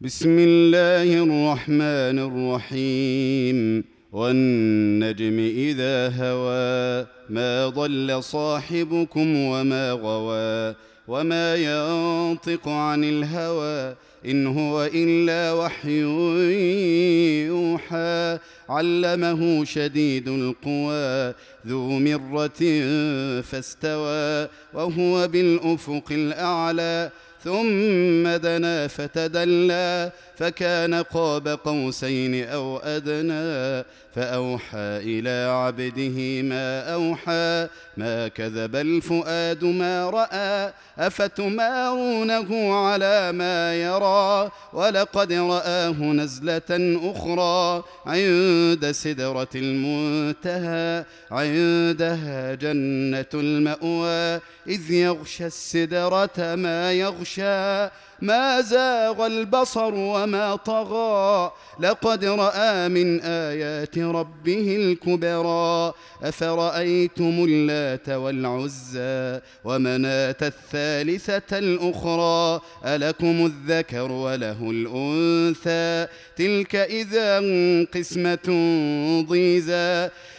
بسم الله الرحمن الرحيم. والنجم إذا هوى ما ضل صاحبكم وما غوى وما ينطق عن الهوى إن هو إلا وحي يوحى. علمه شديد القوى ذو مرة فاستوى وهو بالأفق الأعلى. ثم دنا فتدلى فكان قاب قوسين أو أدنى فأوحى إلى عبده ما أوحى ما كذب الفؤاد ما رأى أفتمارونه على ما يرى ولقد رآه نزلة أخرى عند سدرة المنتهى عندها جنة المأوى إذ يغشى السدرة ما يغشى ما زاغ البصر وما طغى. لقد رأى من آيات ربه الكبرى. أفرأيتم اللات والعزى ومناة الثالثة الأخرى؟ ألكم الذكر وله الأنثى؟ تلك إذا قسمة ضيزى.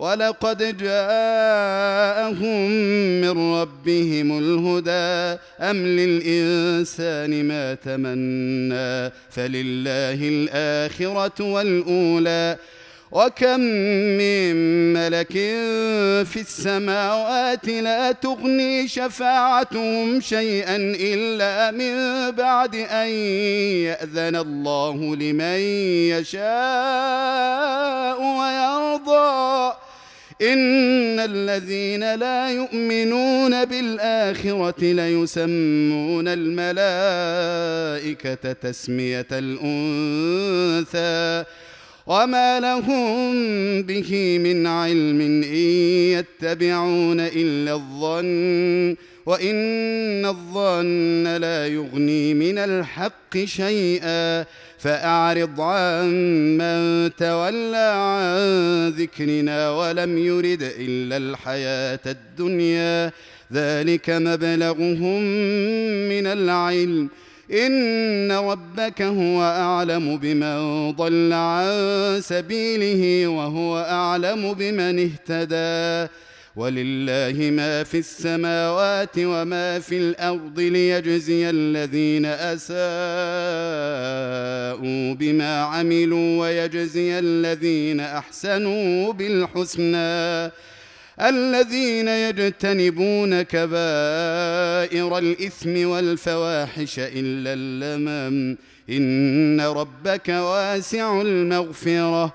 ولقد جاءهم من ربهم الهدى. أم للإنسان ما تمنى فلله الآخرة والأولى. وكم من ملك في السماوات لا تغني شفاعتهم شيئا إلا من بعد أن يأذن الله لمن يشاء. إن الذين لا يؤمنون بالآخرة ليسمون الملائكة تسمية الأنثى وما لهم به من علم إن يتبعون إلا الظن وإن الظن لا يغني من الحق شيئا فأعرض عن من تولى عن ذكرنا ولم يرد إلا الحياة الدنيا. ذلك مبلغهم من العلم. إن ربك هو أعلم بمن ضل عن سبيله وهو أعلم بمن اهتدى. ولله ما في السماوات وما في الأرض ليجزي الذين اساءوا بما عملوا ويجزي الذين احسنوا بالحسنى الذين يجتنبون كبائر الاثم والفواحش الا اللمم ان ربك واسع المغفره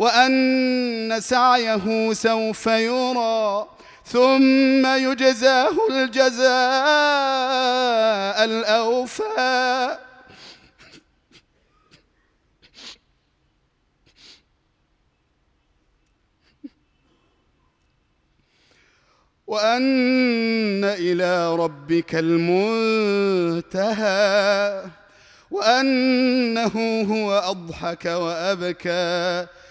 وأن سعيه سوف يرى ثم يجزاه الجزاء الأوفى. وأن إلى ربك المنتهى وأنه هو أضحك وأبكى.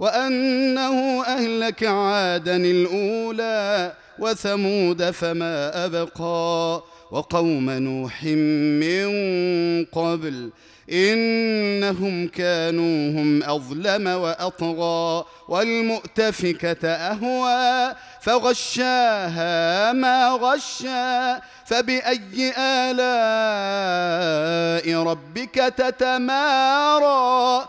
وأنه أهلك عادا الأولى وثمود فما أبقى وقوم نوح من قبل إنهم كانوا هم أظلم وأطغى والمؤتفكة أهوى فغشاها ما غشى فبأي آلاء ربك تتمارى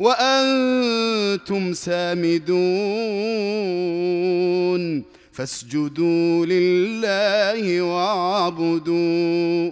وأنتم سامدون فاسجدوا لله واعبدوا